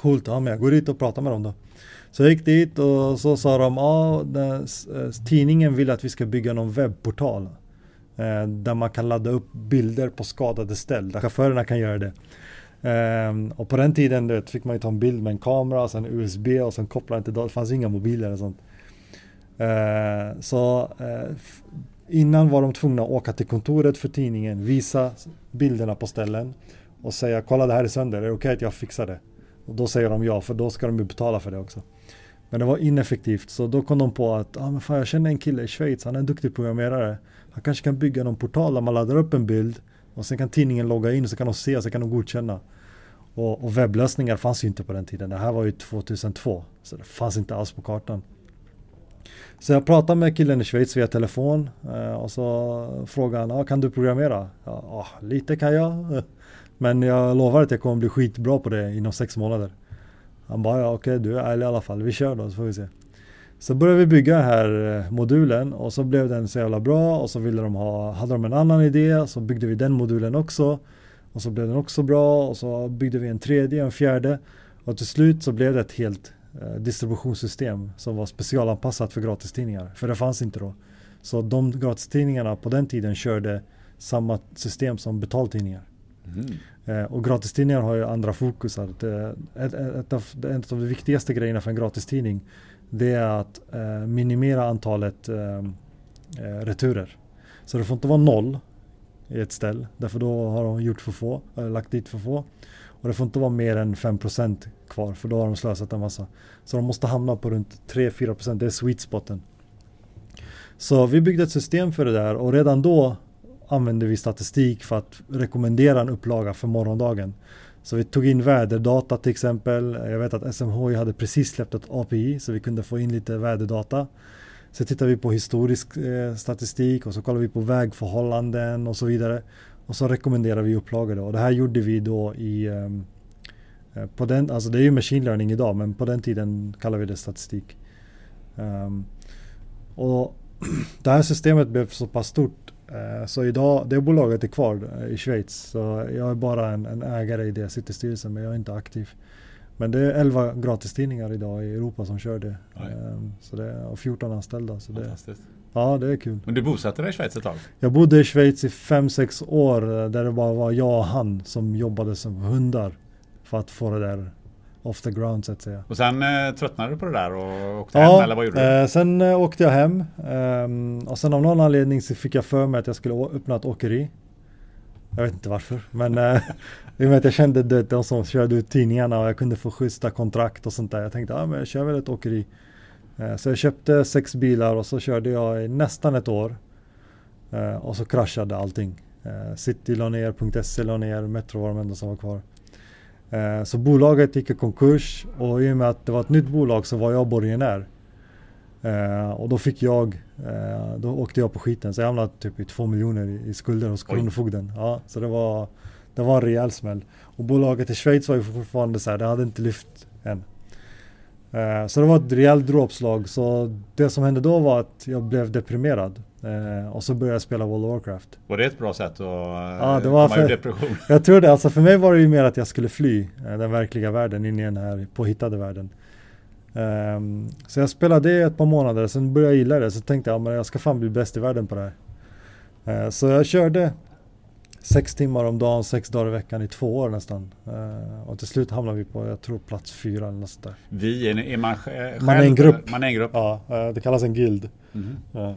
coolt, ja men jag går dit och pratar med dem då. Så jag gick dit och så sa de, ja den, tidningen vill att vi ska bygga någon webbportal. Eh, där man kan ladda upp bilder på skadade ställ, där chaufförerna kan göra det. Eh, och på den tiden vet, fick man ju ta en bild med en kamera, sen USB och sen koppla inte till datorn. Det fanns inga mobiler och sånt. Eh, så eh, innan var de tvungna att åka till kontoret för tidningen, visa bilderna på ställen och säga kolla det här är sönder, är det okej att jag fixar det? Och då säger de ja, för då ska de ju betala för det också. Men det var ineffektivt, så då kom de på att ah, men fan, jag känner en kille i Schweiz, han är en duktig programmerare. Han kanske kan bygga någon portal där man laddar upp en bild och sen kan tidningen logga in så kan de se, så kan de godkänna. Och, och webblösningar fanns ju inte på den tiden. Det här var ju 2002, så det fanns inte alls på kartan. Så jag pratade med killen i Schweiz via telefon eh, och så frågade han, ah, kan du programmera? Ja, ah, lite kan jag. Men jag lovar att jag kommer bli skitbra på det inom sex månader. Han bara, ja okej du är ärlig i alla fall, vi kör då så får vi se. Så började vi bygga den här eh, modulen och så blev den så jävla bra och så ville de ha, hade de en annan idé så byggde vi den modulen också. Och så blev den också bra och så byggde vi en tredje, en fjärde. Och till slut så blev det ett helt distributionssystem som var specialanpassat för gratistidningar. För det fanns inte då. Så de gratistidningarna på den tiden körde samma system som betaltidningar. Eh, och gratistidningar har ju andra ett, ett, av, en av de viktigaste grejerna för en gratistidning det är att eh, minimera antalet eh, eh, returer. Så det får inte vara noll i ett ställ, därför då har de gjort för få, lagt dit för få. Och det får inte vara mer än 5% kvar, för då har de slösat en massa. Så de måste hamna på runt 3-4%, det är sweet spoten. Så vi byggde ett system för det där och redan då använde vi statistik för att rekommendera en upplaga för morgondagen. Så vi tog in väderdata till exempel. Jag vet att SMHI hade precis släppt ett API så vi kunde få in lite väderdata. Så tittade vi på historisk eh, statistik och så kollade vi på vägförhållanden och så vidare. Och så rekommenderade vi upplagor då. Och det här gjorde vi då i ehm, eh, på den, alltså det är ju machine learning idag men på den tiden kallade vi det statistik. Ehm, och det här systemet blev så pass stort eh, så idag, det bolaget är kvar eh, i Schweiz. Så jag är bara en, en ägare i det, jag sitter i styrelsen men jag är inte aktiv. Men det är 11 gratistidningar idag i Europa som kör det. Ehm, Så det är, och 14 anställda. Så det. Ja, det är kul. Men du bosatte dig i Schweiz ett tag? Jag bodde i Schweiz i 5-6 år eh, där det bara var jag och han som jobbade som hundar. För att få det där off the ground så att säga. Och sen eh, tröttnade du på det där och åkte hem eller vad gjorde du? eh, sen eh, åkte jag hem ehm, och sen av någon anledning så fick jag för mig att jag skulle öppna ett åkeri. Jag vet inte varför, men eh, i och med att jag kände du vet, de som körde ut tidningarna och jag kunde få schyssta kontrakt och sånt där. Jag tänkte, ja men jag kör väl ett åkeri. Eh, så jag köpte sex bilar och så körde jag i nästan ett år. Eh, och så kraschade allting. Eh, City la ner, .se la ner, Metro var de enda som var kvar. Så bolaget gick i konkurs och i och med att det var ett nytt bolag så var jag borgenär. Och då fick jag, då åkte jag på skiten så jag hamnade typ i två miljoner i, i skulder hos. Kronofogden. Ja, så det var, det var en rejäl smäll. Och bolaget i Schweiz var ju fortfarande så här, det hade inte lyft än. Eh, så det var ett rejält dråpslag. Så det som hände då var att jag blev deprimerad. Eh, och så började jag spela World of Warcraft. Var det ett bra sätt att Ja, det eh, var komma ur för- depression? Jag tror det, alltså för mig var det ju mer att jag skulle fly den verkliga världen in i den här påhittade världen. Ehm, så jag spelade det ett par månader, sen började jag gilla det. Så tänkte jag, men jag ska fan bli bäst i världen på det här. Så jag körde sex timmar om dagen, sex dagar i veckan i två år nästan. Eh, och till slut hamnade vi på, jag tror plats fyra eller något där. Vi, är, är man själv? Man är en grupp. Man är en grupp. Ja, eh, det kallas en guild. Mhm. Ja.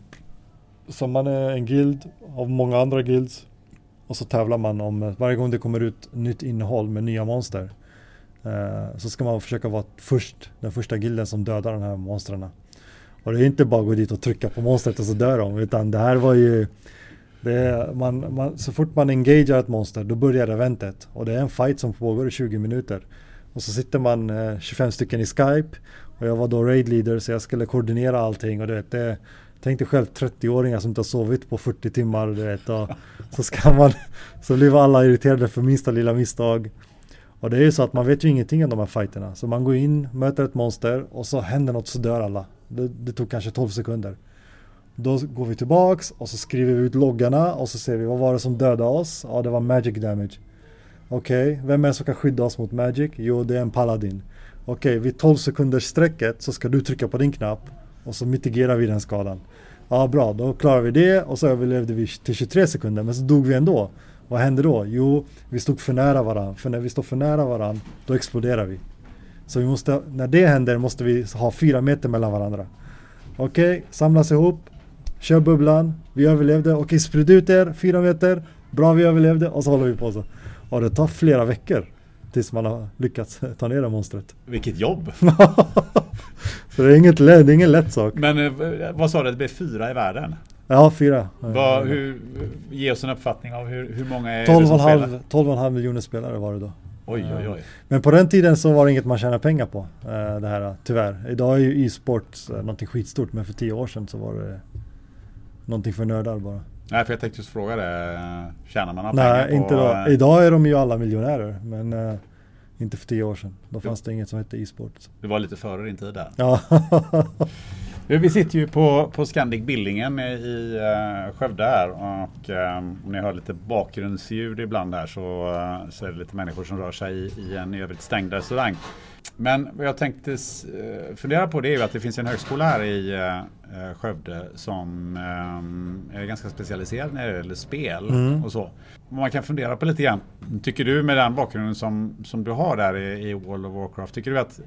Så man är en guild av många andra guilds. Och så tävlar man om, eh, varje gång det kommer ut nytt innehåll med nya monster. eh, Så ska man försöka vara först, den första gilden som dödar de här monstren. Och det är inte bara att gå dit och trycka på monstret och så dör de. Utan det här var ju är, man, man, så fort man engagerar ett monster då börjar eventet. Och det är en fight som pågår i 20 minuter. Och så sitter man eh, 25 stycken i Skype. Och jag var då raid leader så jag skulle koordinera allting och du vet det Tänk dig själv 30-åringar som inte har sovit på 40 timmar du vet och så ska man Så blir alla irriterade för minsta lilla misstag Och det är ju så att man vet ju ingenting om de här fighterna Så man går in, möter ett monster och så händer något så dör alla Det, det tog kanske 12 sekunder då går vi tillbaks och så skriver vi ut loggarna och så ser vi vad var det som dödade oss? Ja det var magic damage Okej, okay. vem är det som kan skydda oss mot magic? Jo det är en paladin Okej, okay, vid 12 sekunders sträcket så ska du trycka på din knapp och så mitigerar vi den skadan. Ja bra, då klarar vi det och så överlevde vi till 23 sekunder men så dog vi ändå. Vad hände då? Jo, vi stod för nära varandra. För när vi står för nära varandra, då exploderar vi. Så vi måste, när det händer måste vi ha fyra meter mellan varandra. Okej, okay, samlas ihop. Kör bubblan. Vi överlevde. Okej, sprid ut er. Fyra meter. Bra, vi överlevde. Och så håller vi på så. Och det tar flera veckor. Tills man har lyckats ta ner det monstret. Vilket jobb! så det är, inget, det är ingen lätt sak. Men eh, vad sa du, det blir fyra i världen? Ja, fyra. Vad, hur, ge oss en uppfattning av hur, hur många är 12 det som spelar? 12,5 miljoner spelare var det då. Oj, oj, oj. Men på den tiden så var det inget man tjänar pengar på. Eh, det här, tyvärr. Idag är ju e-sport eh, någonting skitstort, men för tio år sedan så var det någonting för nördar bara. Nej, för jag tänkte just fråga det. Tjänar man några Nej, pengar inte då. Idag är de ju alla miljonärer, men uh, inte för tio år sedan. Då fanns det inget som hette e-sport. Du var lite före din tid där. Ja. Vi sitter ju på, på Scandic Billingen i uh, Skövde här och um, om ni hör lite bakgrundsljud ibland där så, uh, så är det lite människor som rör sig i, i en i övrigt stängd restaurang. Men vad jag tänkte uh, fundera på det är ju att det finns en högskola här i uh, Skövde som är ganska specialiserad när det gäller spel mm. och så. Man kan fundera på lite grann. Tycker du med den bakgrunden som, som du har där i, i World of Warcraft, tycker du att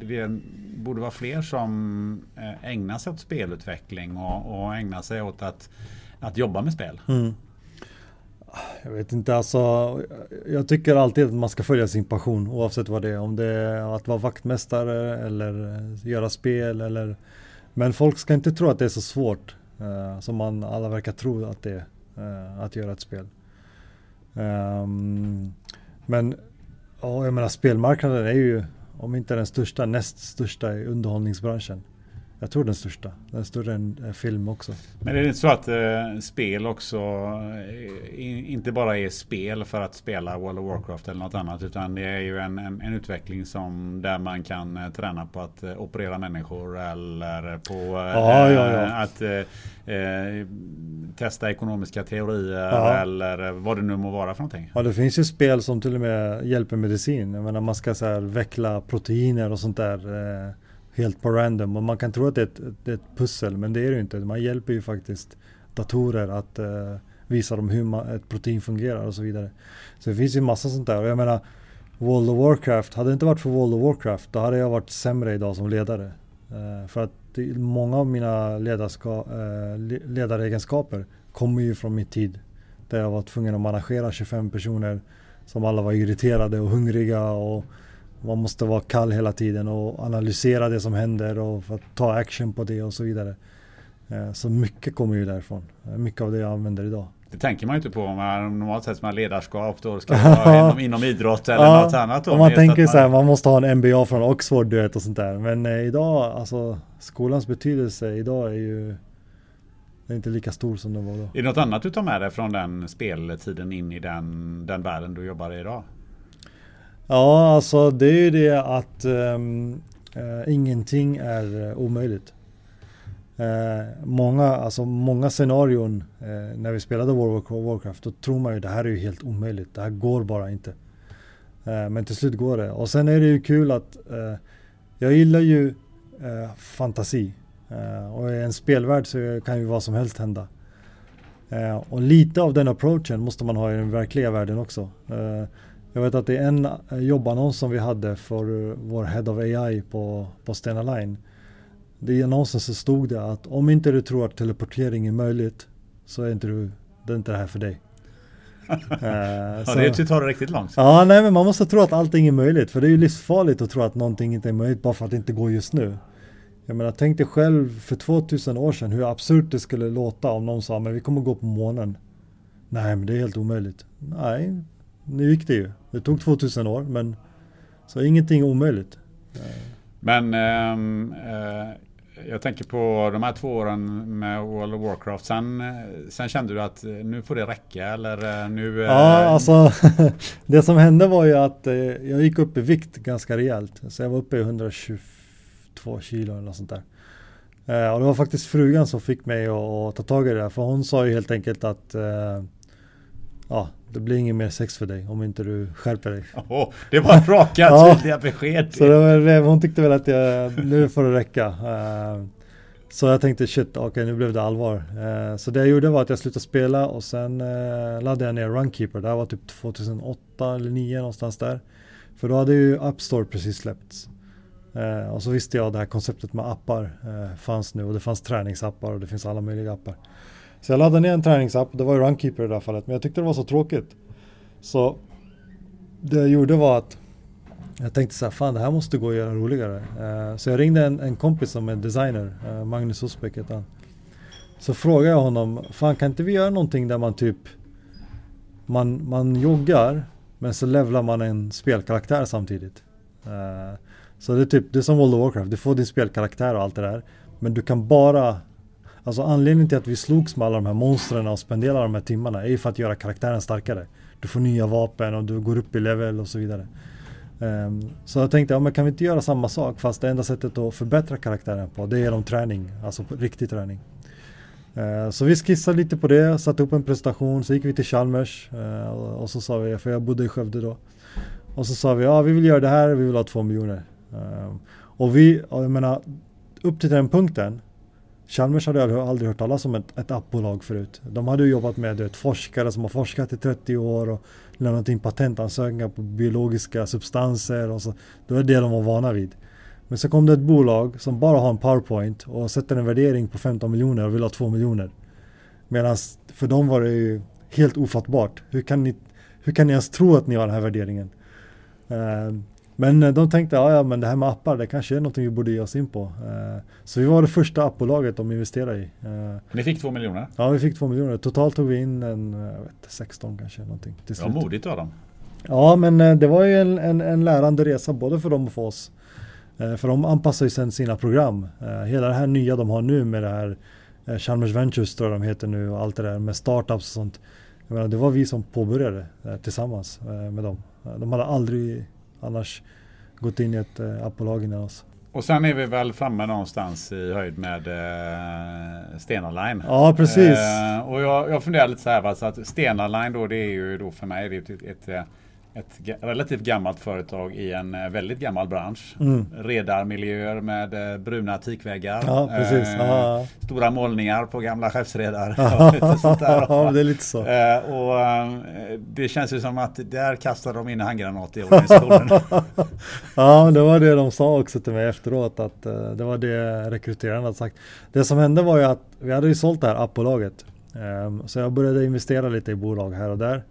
det borde vara fler som ägnar sig åt spelutveckling och, och ägnar sig åt att, att jobba med spel? Mm. Jag vet inte, alltså jag tycker alltid att man ska följa sin passion oavsett vad det är. Om det är att vara vaktmästare eller göra spel eller Men folk ska inte tro att det är så svårt uh, som man alla verkar tro att det är uh, att göra ett spel. Um, men ja, jag menar spelmarknaden är ju om inte den största, näst största i underhållningsbranschen. Jag tror den största. Den är större än eh, film också. Men är det inte så att eh, spel också eh, inte bara är spel för att spela World of Warcraft eller något annat. Utan det är ju en, en, en utveckling som där man kan eh, träna på att eh, operera människor eller på eh, ja, ja, att testa ekonomiska teorier eller vad det nu må vara för någonting. Ja det finns ju spel som till och med hjälper medicin. Jag menar man ska så här veckla proteiner och sånt där helt på random. Och man kan tro att det är ett, ett pussel, men det är det inte. Man hjälper ju faktiskt datorer att eh, visa dem hur man, ett protein fungerar och så vidare. Så det finns ju massa sånt där. Och jag menar, World of Warcraft, hade det inte varit för World of Warcraft, då hade jag varit sämre idag som ledare. Eh, för att det, många av mina ledarska, eh, ledaregenskaper kommer ju från min tid. Där jag var tvungen att managera 25 personer som alla var irriterade och hungriga och man måste vara kall hela tiden och analysera det som händer och ta action på det och så vidare. Eh, så mycket kommer ju därifrån. Eh, mycket av det jag använder idag. Det tänker man ju inte på om man normalt sett som har ledarskap då ska vara inom, inom idrott eller ja, något annat. Då, om man tänker man... så här, man måste ha en MBA från Oxford du vet och sånt där. Men eh, idag, alltså skolans betydelse idag är ju är inte lika stor som den var då. Är det något annat du tar med dig från den speltiden in i den, den världen du jobbar i idag? Ja, alltså det är ju det att um, uh, ingenting är uh, omöjligt. Uh, många, alltså många scenarion när vi spelade World of Warcraft, då tror man ju det här är ju helt omöjligt. Det här går bara inte. men till slut går det. Och sen är det ju kul att jag gillar ju fantasi. och i en spelvärld så kan ju vad som helst hända. och lite av den approachen måste man ha i den verkliga världen också. Jag vet att det är en eh, jobbannons som vi hade för vår Head of AI på, på Stena Line. I annonsen så stod det att om inte du tror att teleportering är möjligt så är inte du, det är inte det här för dig. uh, ja, det tar det riktigt långt. Ja, nej men man måste tro att allting är möjligt. För det är ju livsfarligt att tro att någonting inte är möjligt bara för att det inte går just nu. Jag menar, tänk dig själv för 2000 år sedan hur absurt det skulle låta om någon sa men vi kommer gå på månen. Nej, men det är helt omöjligt. Nej, nu gick det ju. Det tog 2000 år men Så ingenting omöjligt. Men ehm, eh, jag tänker på de här två åren med World of Warcraft. Sen, eh, sen kände du att eh, nu får det räcka eller eh, nu... eh, Ja, alltså det som hände var ju att jag gick upp i vikt ganska rejält. Så jag var uppe i 122 kilo eller något sånt där. Och det var faktiskt frugan som fick mig att, ta tag i det. För hon sa ju helt enkelt att ja, det blir ingen mer sex för dig om inte du skärper dig. Åh, det var raka, Ja. tydliga besked. Så det var, hon tyckte väl att jag, nu får det räcka. Eh, så jag tänkte shit, okej nu blev det allvar. Eh, så det jag gjorde var att jag slutade spela och sen uh, laddade jag ner Runkeeper. Det här var typ 2008 eller 2009 någonstans där. För då hade ju App Store precis släppts. Eh, och så visste jag det här konceptet med appar eh, fanns nu och det fanns träningsappar och det finns alla möjliga appar. Så jag laddade ner en träningsapp, det var ju Runkeeper i det här fallet, men jag tyckte det var så tråkigt. Så det jag gjorde var att jag tänkte så här, fan det här måste gå att göra roligare. Eh, så jag ringde en, en kompis som är designer, eh, Magnus Osbeck heter han. Så frågade jag honom, fan kan inte vi göra någonting där man typ man, man joggar men så levlar man en spelkaraktär samtidigt. Eh, så det är typ, det är som World of Warcraft, du får din spelkaraktär och allt det där. Men du kan bara Alltså anledningen till att vi slogs med alla de här monstren och spenderade de här timmarna är ju för att göra karaktären starkare. Du får nya vapen och du går upp i level och så vidare. Um, så jag tänkte, ja, men kan vi inte göra samma sak fast det enda sättet att förbättra karaktären på det är genom träning, alltså på riktig träning. Ehm, så vi skissade lite på det, satte upp en presentation, så gick vi till Chalmers eh, och, så sa vi, för jag bodde i Skövde då. Och så sa vi, ja vi vill göra det här, vi vill ha två miljoner. Ehm, och vi, jag menar, upp till den punkten Chalmers hade jag aldrig hört talas om ett, ett appbolag förut. De hade ju jobbat med vet, forskare som har forskat i 30 år och lämnat in patentansökningar på biologiska substanser och så. Det var det de var vana vid. Men så kom det ett bolag som bara har en powerpoint och sätter en värdering på 15 miljoner och vill ha 2 miljoner. Medan för dem var det ju helt ofattbart. Hur kan ni, hur kan ni ens tro att ni har den här värderingen? Uh, men eh, de tänkte, ja, ja men det här med appar, det kanske är något vi borde ge oss in på. Eh, Så vi var det första appbolaget de investerade i. Eh, Ni fick två miljoner. Ja, vi fick två miljoner. Totalt tog vi in en, jag vet, inte, 16 kanske någonting. Till slut. modigt av dem. Ja, men det var ju en, en, en lärande resa både för dem och för oss. För de anpassar ju sen sina program. Hela det här nya de har nu med det här Chalmers Ventures tror jag de heter nu och allt det där med startups och sånt. Jag menar, det var vi som påbörjade tillsammans med dem. De hade aldrig annars gått in i ett eh, appbolag innan oss. Och sen är vi väl framme någonstans i höjd med eh, Stena Line. Ja, precis. Eh, och jag, jag funderar lite så här, va, så att Stena Line då, det är ju då för mig det är ett, ett, ett, ett relativt gammalt företag i en eh, väldigt gammal bransch. Mm. Redarmiljöer med eh, bruna teakväggar. Ja. Eh, Ja. Stora målningar på gamla skeppsredar. ja, det är lite så. Eh, och eh, det känns ju som att där kastar de in handgranat i organisationen. Ja, det var det de sa också till mig efteråt att eh, det var det rekryteraren hade sagt. Det som hände var ju att vi hade ju sålt det här appbolaget. Ehm, så jag började investera lite i bolag här och där.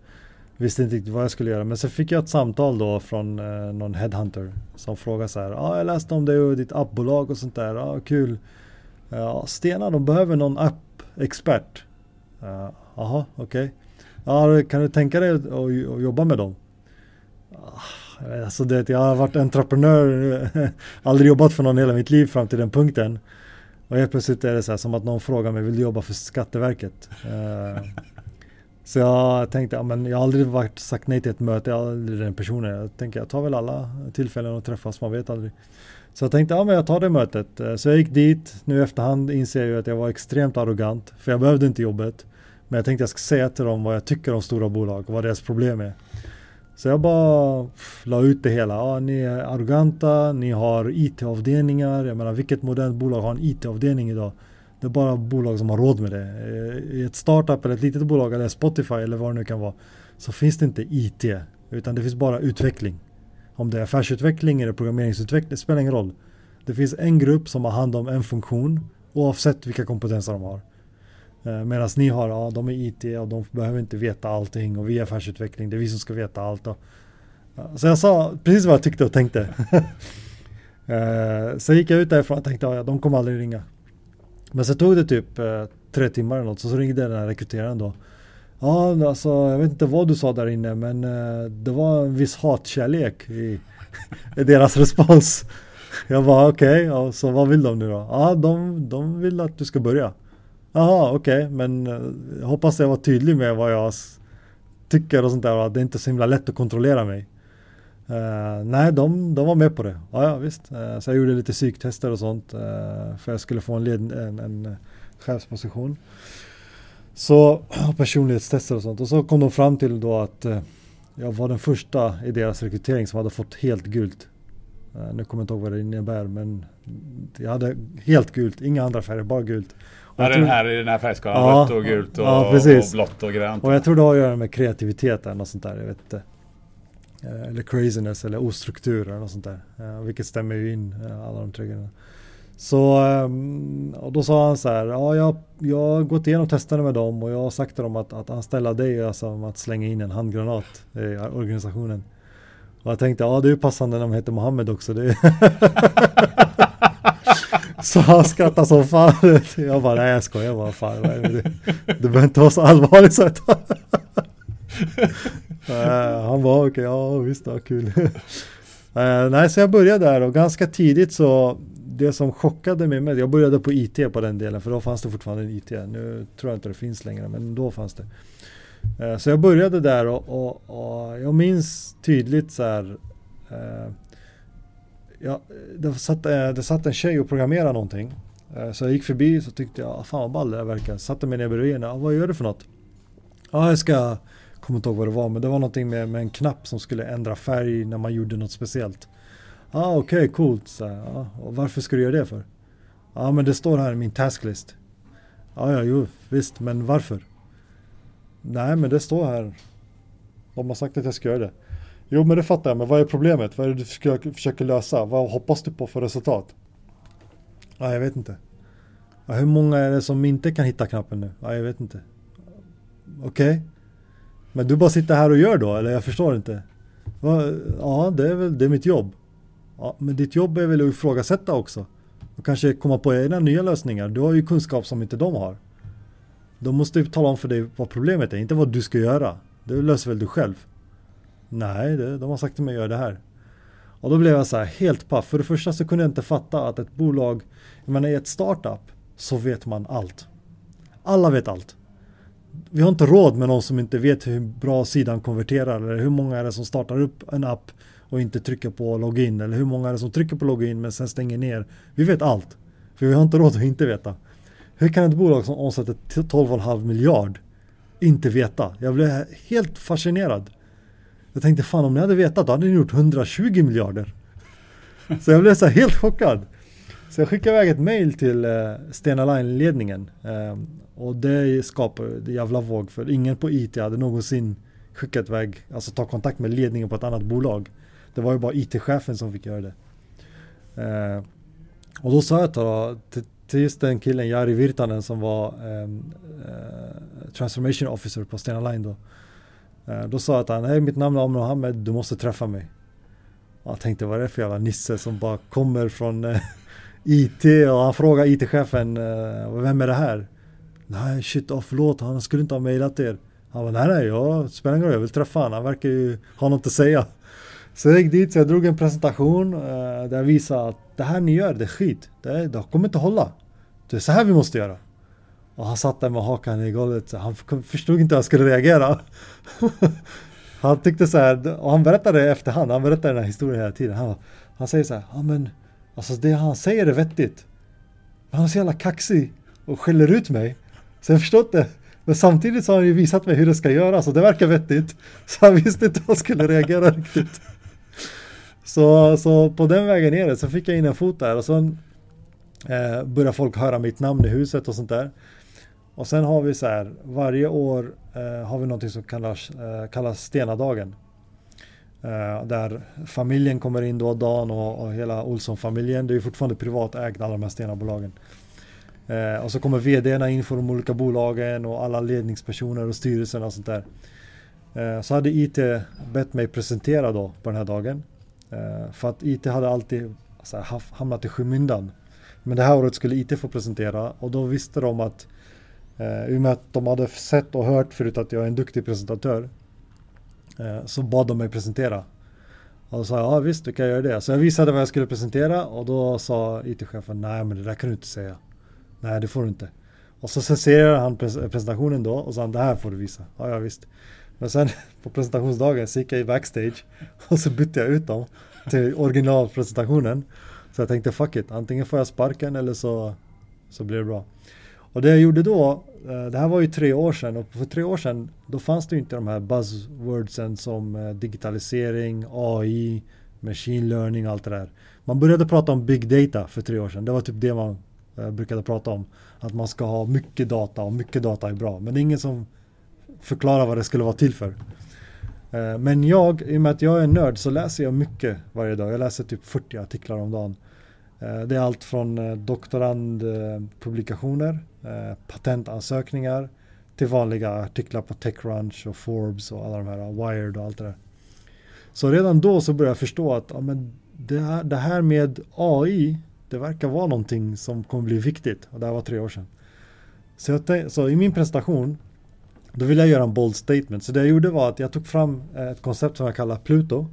Visste inte riktigt vad jag skulle göra men så fick jag ett samtal då från eh, någon headhunter som frågade så här. Ja, ah, jag läste om dig och ditt appbolag och sånt där. Ja, ah, kul. Ja, Stena de behöver någon app-expert. Jaha, Jaha, okej. Ja, kan du tänka dig att, att, att jobba med dem? Ah, alltså det, jag har varit entreprenör, aldrig jobbat för någon hela mitt liv fram till den punkten. Och helt plötsligt är det så här som att någon frågar mig, vill du jobba för Skatteverket? Eh, så jag tänkte, ja, men jag har aldrig varit, sagt nej till ett möte, jag är aldrig den personen. Jag tänker, jag tar väl alla tillfällen att träffas, man vet aldrig. Så jag tänkte, ja men jag tar det mötet. Eh, så jag gick dit, nu i efterhand inser jag ju att jag var extremt arrogant, för jag behövde inte jobbet. Men jag tänkte jag ska säga till dem vad jag tycker om stora bolag och vad deras problem är. Så jag bara pff, la ut det hela. Ja, ni är arroganta, ni har IT-avdelningar. Jag menar vilket modernt bolag har en IT-avdelning idag? Det är bara bolag som har råd med det. Eh, I ett startup eller ett litet bolag eller Spotify eller vad det nu kan vara så finns det inte IT utan det finns bara utveckling. Om det är affärsutveckling eller programmeringsutveckling, det spelar ingen roll. Det finns en grupp som har hand om en funktion oavsett vilka kompetenser de har. Eh, Medan ni har, ja de är IT och de behöver inte veta allting och vi är affärsutveckling, det är vi som ska veta allt. Och, så jag sa precis vad jag tyckte och tänkte. Eh, så gick jag ut därifrån och tänkte, ja de kommer aldrig ringa. Men så tog det typ eh, tre timmar eller något, så, så ringde den här rekryteraren då. Ja, alltså jag vet inte vad du sa där inne men eh, det var en viss hatkärlek i, i deras respons. Jag bara okej, okay, så vad vill de nu då? Ja, de, de vill att du ska börja. Jaha, okej, okay, men jag hoppas jag var tydlig med vad jag tycker och sånt där. Att det är inte så himla lätt att kontrollera mig. Uh, nej, de, de var med på det. Ja, ja visst. Uh, så jag gjorde lite psyktester och sånt. Uh, för jag skulle få en, led, en, en chefsposition. Så personlighetstester och sånt. Och så kom de fram till då att jag var den första i deras rekrytering som hade fått helt gult. nu kommer jag inte ihåg vad det innebär men jag hade helt gult, inga andra färger, bara gult. Ja, den här i den här färgskalan, ja, rött och gult och, ja, och blått och grönt. Och jag tror det har att göra med kreativitet eller något sånt där, jag vet inte. Eh, eller craziness eller ostruktur eller något sånt där. Eh, vilket stämmer ju in eh, alla de tre grejerna. Så ehm, och då sa han så här, ja jag, jag har gått igenom testerna med dem och jag har sagt till dem att, att anställa dig är alltså som att slänga in en handgranat i organisationen. Och jag tänkte, ja det är ju passande när de heter Mohammed också. Det Så han skrattade som fan. Jag bara, nej jag skojar bara. Fan, det, det behöver inte vara så allvarligt. Så uh, han var okej, okay, ja visst, ja, kul. uh, nej, så jag började där och ganska tidigt så det som chockade mig med, jag började på IT på den delen för då fanns det fortfarande en IT. Nu tror jag inte det finns längre men då fanns det. Uh, så jag började där och, och, och, jag minns tydligt så här ja, det, satt, det satt en tjej och programmerade någonting. Så jag gick förbi så tyckte jag, ah, fan vad ball det där verkar. Satte mig ner bredvid henne, vad gör du för något? Ja, jag ska kommer inte ihåg vad det var, men det var någonting med, med en knapp som skulle ändra färg när man gjorde något speciellt. Ja, ah, okej, okay, coolt. Så, ah, och varför ska du göra det för? Ja, ah, men det står här i min tasklist. Ja, ja, jo, visst, men varför? Nej, men det står här. De har sagt att jag ska göra det. Jo, men det fattar jag, men vad är problemet? Vad är det du försöker, försöker lösa? Vad hoppas du på för resultat? Ja, jag vet inte. Ah, hur många är det som inte kan hitta knappen nu? Ja, jag vet inte. Okej. Okay. Men du bara sitter här och gör då, eller jag förstår inte. Ja, det är väl det är mitt jobb. Ja, men ditt jobb är väl att ifrågasätta också. Och kanske komma på egna nya lösningar. Du har ju kunskap som inte de har. De måste ju tala om för dig vad problemet är, inte vad du ska göra. Det löser väl du själv? Nej, det, de har sagt till mig att göra det här. Och då blev jag så här helt paff. För det första så kunde jag inte fatta att ett bolag, jag menar i ett startup så vet man allt. Alla vet allt vi har inte råd med någon som inte vet hur bra sidan konverterar eller hur många är det som startar upp en app och inte trycker på login eller hur många är det som trycker på login men sen stänger ner. Vi vet allt. För vi har inte råd att inte veta. Hur kan ett bolag som omsätter 12,5 miljard inte veta? Jag blev helt fascinerad. Jag tänkte fan om ni hade vetat då hade ni gjort 120 miljarder. Så jag blev så helt chockad. Så jag skickade iväg ett mail till eh, Stena Line-ledningen eh, och det skapade en jävla våg för ingen på IT hade någonsin skickat iväg, alltså ta kontakt med ledningen på ett annat bolag. Det var ju bara IT-chefen som fick göra det. Eh, och då sa jag till, till, till just den killen, Jari Virtanen som var ehm, eh, transformation officer på Stena Line då. Ehm, då sa jag att han, hej mitt namn är Amr Mohammed, du måste träffa mig. Och jag tänkte vad är det för jävla nisse som bara kommer från eh, IT och han frågar IT-chefen, eh, vem är det här? Nej shit, oh, förlåt, han skulle inte ha mejlat er. Han var nej nej, jag spelar ingen roll, jag vill träffa honom, han verkar ju ha något att säga. Så jag gick dit, så jag drog en presentation eh, där jag visade att det här ni gör, det är skit. Det, det kommer inte hålla. Det är så här vi måste göra. Och han satt där med hakan i golvet, så han förstod inte hur han skulle reagera. han tyckte så här, och han berättade det efterhand, han berättade den här historien hela tiden. Han, han säger så här, ja men alltså det han säger är vettigt. Men han är så jävla kaxig och skäller ut mig. Så jag har förstått det. Men samtidigt så har han ju visat mig hur det ska göras och det verkar vettigt. Så han visste inte hur han skulle reagera riktigt. Så, så på den vägen är det. Så fick jag in en fot där och sen eh, började folk höra mitt namn i huset och sånt där. Och sen har vi så här, varje år eh, har vi någonting som kallas, eh, kallas Stenadagen. Eh, där familjen kommer in då, Dan och, och hela Olsson-familjen. Det är ju fortfarande privatägt alla de här Stena-bolagen. Eh, och så kommer vdarna in från de olika bolagen och alla ledningspersoner och styrelsen och sånt där. Eh, så hade IT bett mig presentera då på den här dagen. Eh, för att IT hade alltid alltså, hamnat i skymundan. Men det här året skulle IT få presentera och då visste de att eh, i och med att de hade sett och hört förut att jag är en duktig presentatör Eh, så bad de mig presentera. Och då sa jag, ja visst du kan göra det. Så jag visade vad jag skulle presentera och då sa IT-chefen, nej men det där kan du inte säga. Nej det får du inte. Och så censurerade han presentationen då och sa, det här får du visa. Ja, ja visst. Men sen på presentationsdagen så gick jag i backstage och så bytte jag ut dem till originalpresentationen. Så jag tänkte fuck it, antingen får jag sparken eller så, så blir det bra. Och det jag gjorde då, Eh, det här var ju tre år sedan och för tre år sedan då fanns det ju inte de här buzzwordsen som eh, digitalisering, AI, machine learning och allt det där. Man började prata om big data för tre år sedan. Det var typ det man eh, brukade prata om. Att man ska ha mycket data och mycket data är bra. Men det är ingen som förklarar vad det skulle vara till för. Men jag, i och med att jag är nörd så läser jag mycket varje dag. Jag läser typ 40 artiklar om dagen. Eh, det är allt från eh, doktorandpublikationer eh, patentansökningar till vanliga artiklar på Techcrunch och Forbes och alla de här Wired och allt det där. Så redan då så började jag förstå att ja, men det, här, det här med AI, det verkar vara någonting som kommer bli viktigt. Och det här var tre år sedan. Så, jag, så i min presentation, då ville jag göra en bold statement. Så det jag gjorde var att jag tog fram ett koncept som jag kallar Pluto.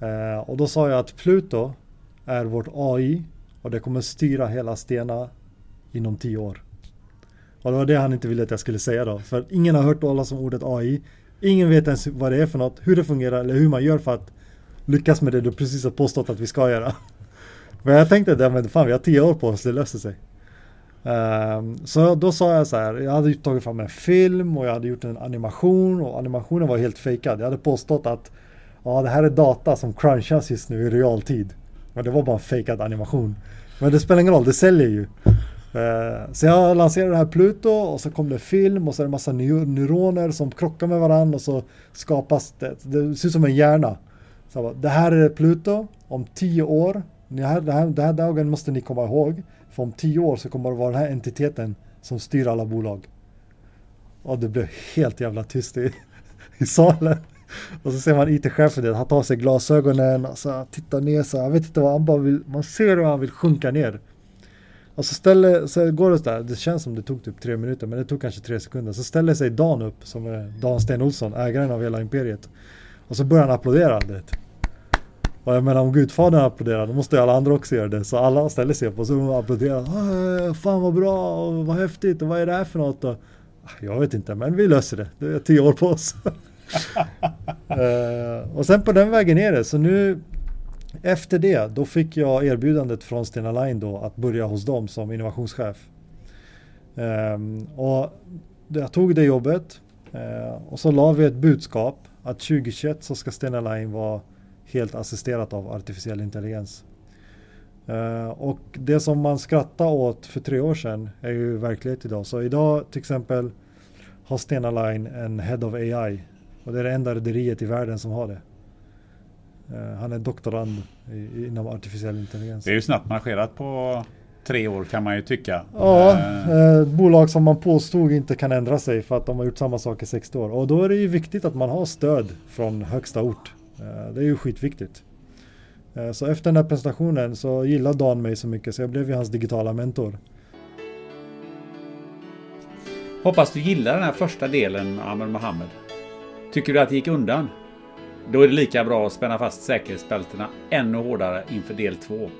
Eh, och då sa jag att Pluto är vårt AI och det kommer styra hela Stena inom tio år. Och det var det han inte ville att jag skulle säga då. För ingen har hört talas om ordet AI. Ingen vet ens vad det är för något, hur det fungerar eller hur man gör för att lyckas med det du precis har påstått att vi ska göra. Men jag tänkte, att men fan vi har tio år på oss, det löser sig. Um, så då sa jag så här, jag hade tagit fram en film och jag hade gjort en animation och animationen var helt fejkad. Jag hade påstått att ja, det här är data som crunchas just nu i realtid. Men det var bara en fejkad animation. Men det spelar ingen roll, det säljer ju. Eh, så jag lanserade det här Pluto och så kom det film och så är det massa neuroner som krockar med varandra och så skapas det. Det ser ut som en hjärna. Så bara, det här är Pluto om tio år. Den här, den, här, den här dagen måste ni komma ihåg. För om tio år så kommer det vara den här entiteten som styr alla bolag. Och det blev helt jävla tyst i, i salen. Och så ser man IT-chefen, han tar sig glasögonen och så tittar ner så jag vet inte vad han bara vill, man ser hur han vill sjunka ner. Och så, ställer, så går det där, det känns som det tog typ tre minuter men det tog kanske tre sekunder. Så ställer sig Dan upp, som är Dan Sten Olsson, ägaren av hela imperiet. Och så börjar han applådera. Det. Och jag menar om Gudfadern applåderar då måste ju alla andra också göra det. Så alla ställer sig upp och så applåderar. Äh, fan vad bra och vad häftigt och vad är det här för något? Och, jag vet inte men vi löser det. Det är tio år på oss. uh, och sen på den vägen är det. Så nu efter det, då fick jag erbjudandet från Stena Line då att börja hos dem som innovationschef. Um, och jag tog det jobbet uh, och så la vi ett budskap att 2021 så ska Stena Line vara helt assisterat av artificiell intelligens. Uh, och det som man skrattade åt för tre år sedan är ju verklighet idag. Så idag till exempel har Stena Line en Head of AI och det är det enda rederiet i världen som har det. Eh, han är doktorand inom artificiell intelligens. Det är ju snabbt marscherat på tre år kan man ju tycka. Ja, eh. eh, bolag som man påstod inte kan ändra sig för att de har gjort samma sak i 60 år. Och då är det ju viktigt att man har stöd från högsta ort. Eh, det är ju skitviktigt. Eh, så efter den här presentationen så gillade Dan mig så mycket så jag blev ju hans digitala mentor. Hoppas du gillar den här första delen, Amr Mohammed. Tycker du att det gick undan? Då är det lika bra att spänna fast säkerhetsbältena ännu hårdare inför del 2.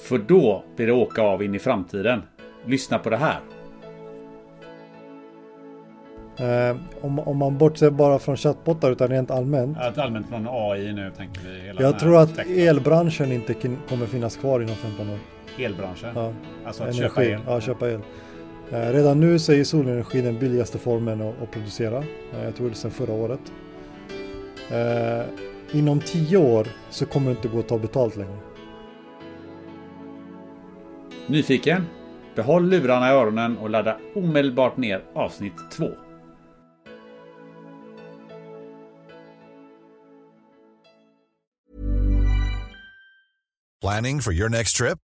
För då blir det åka av in i framtiden. Lyssna på det här. Eh, om, om, man bortser bara från chattbottar utan rent allmänt. Ja, allmänt från AI nu tänker vi. Hela jag tror att spektra. elbranschen inte kommer finnas kvar inom 15 år. Elbranschen? Ja. Alltså att Energi. köpa el? Ja, köpa el. Eh, redan nu så är solenergi den billigaste formen att, producera. Eh, jag tror det är sedan förra året. Eh, inom tio år så kommer det inte gå att ta betalt längre. Nyfiken? Behåll lurarna i öronen och ladda omedelbart ner avsnitt 2. Planning for your next trip?